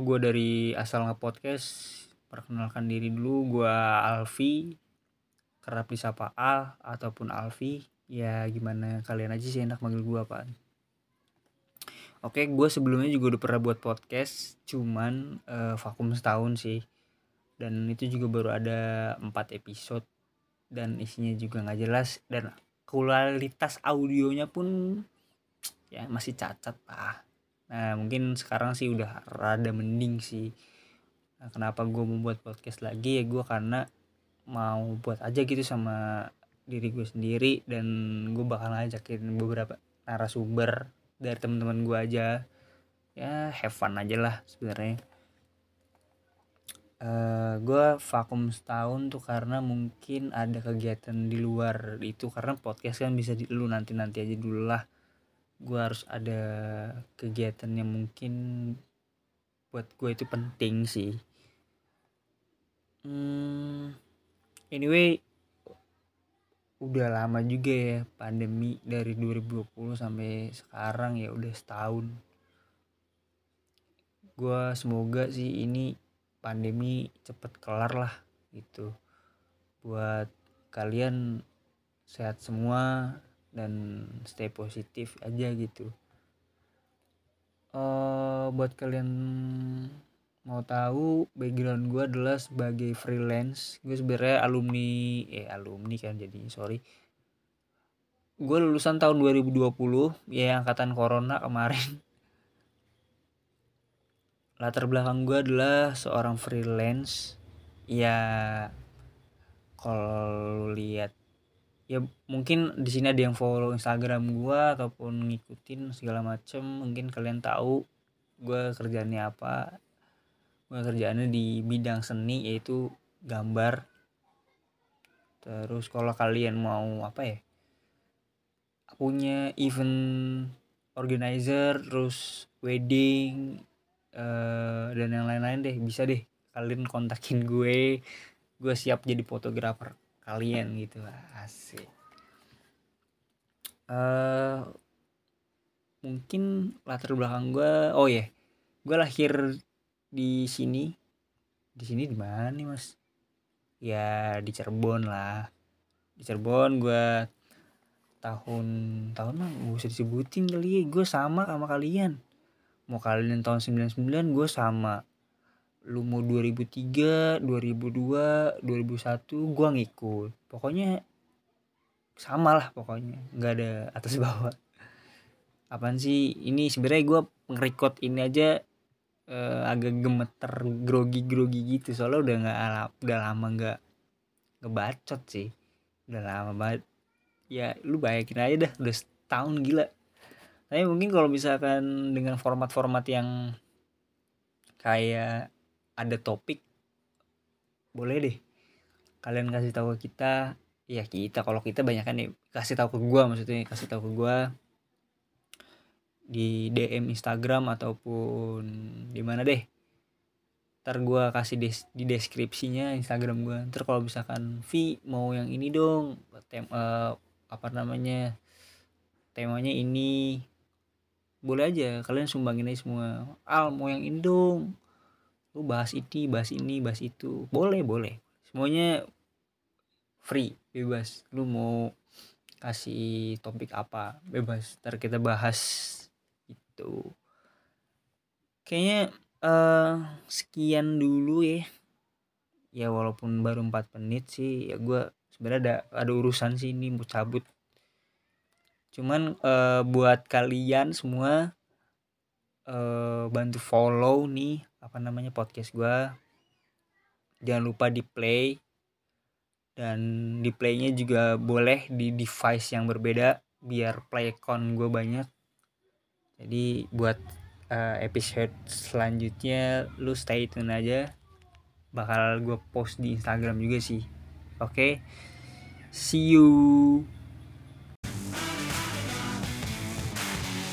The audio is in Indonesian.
Gue dari Asal Nge-Podcast. Perkenalkan diri dulu, gue Alfi. Kerap disapa Al ataupun Alfi. Ya gimana kalian aja sih enak manggil gue apaan. Oke, gue sebelumnya juga udah pernah buat podcast. Cuman uh, vakum setahun sih. Dan itu juga baru ada 4 episode. Dan isinya juga gak jelas. Dan kualitas audionya pun ya masih cacat lah Nah mungkin sekarang sih udah rada mending sih. Nah, kenapa gue mau buat podcast lagi? Ya gue karena mau buat aja gitu sama diri gue sendiri dan gue bakal ngajakin beberapa narasumber dari teman-teman gue aja. Ya have fun aja lah sebenarnya. Uh, gue vakum setahun tuh karena mungkin ada kegiatan di luar itu. Karena podcast kan bisa di lu nanti nanti aja dulu lah gue harus ada kegiatan yang mungkin buat gue itu penting sih. Hmm, anyway udah lama juga ya pandemi dari 2020 sampai sekarang ya udah setahun. Gue semoga sih ini pandemi cepet kelar lah gitu. Buat kalian sehat semua dan stay positif aja gitu. Uh, buat kalian mau tahu background gue adalah sebagai freelance. Gue sebenarnya alumni eh alumni kan jadi sorry. Gue lulusan tahun 2020 ya angkatan corona kemarin. Latar belakang gue adalah seorang freelance. Ya kalau lihat ya mungkin di sini ada yang follow Instagram gue ataupun ngikutin segala macem. Mungkin kalian tahu gue kerjaannya apa. Gue kerjaannya di bidang seni yaitu gambar. Terus kalau kalian mau apa ya punya event organizer terus wedding uh, dan yang lain-lain deh bisa deh kalian kontakin gue. Gue siap jadi fotografer kalian gitu asik. Uh, mungkin latar belakang gue oh ya yeah. gue lahir di sini. Di sini di mana nih mas? Ya di Cirebon lah. Di Cirebon gue tahun tahun mah gak usah disebutin kali ya gue sama sama kalian. Mau kalian tahun 99 gue sama lu mau 2003 2002 2001 gua ngikut. Pokoknya sama lah pokoknya nggak ada atas bawah. Apaan sih? Ini sebenarnya gue ngerekod ini aja uh, agak gemeter grogi grogi gitu. Soalnya udah nggak udah lama nggak ngebacot sih. Udah lama banget. Ya lu bayangin aja dah udah setahun gila. Tapi mungkin kalau misalkan dengan format-format yang kayak ada topik boleh deh. Kalian kasih tahu ke kita. Ya kita kalau kita banyak kan nih kasih tahu ke gue maksudnya kasih tahu ke gue di DM Instagram ataupun di mana deh. Ntar gue kasih des di deskripsinya Instagram gue ntar kalau misalkan V mau yang ini dong tem uh, apa namanya temanya ini boleh aja. Kalian sumbangin aja semua. Al mau yang ini dong lu bahas ini bahas ini bahas itu. Boleh boleh. Semuanya free bebas. Lu mau kasih topik apa bebas. Ntar kita bahas itu. Kayaknya uh, sekian dulu ya. Ya walaupun baru 4 menit sih ya gue sebenarnya ada ada urusan sih ini mau cabut. Cuman uh, buat kalian semua uh, bantu follow nih apa namanya podcast gue jangan lupa di play dan di playnya juga boleh di device yang berbeda biar play count gue banyak. Jadi buat uh, episode selanjutnya lu stay tune aja. Bakal gue post di Instagram juga sih. Oke? Okay? see you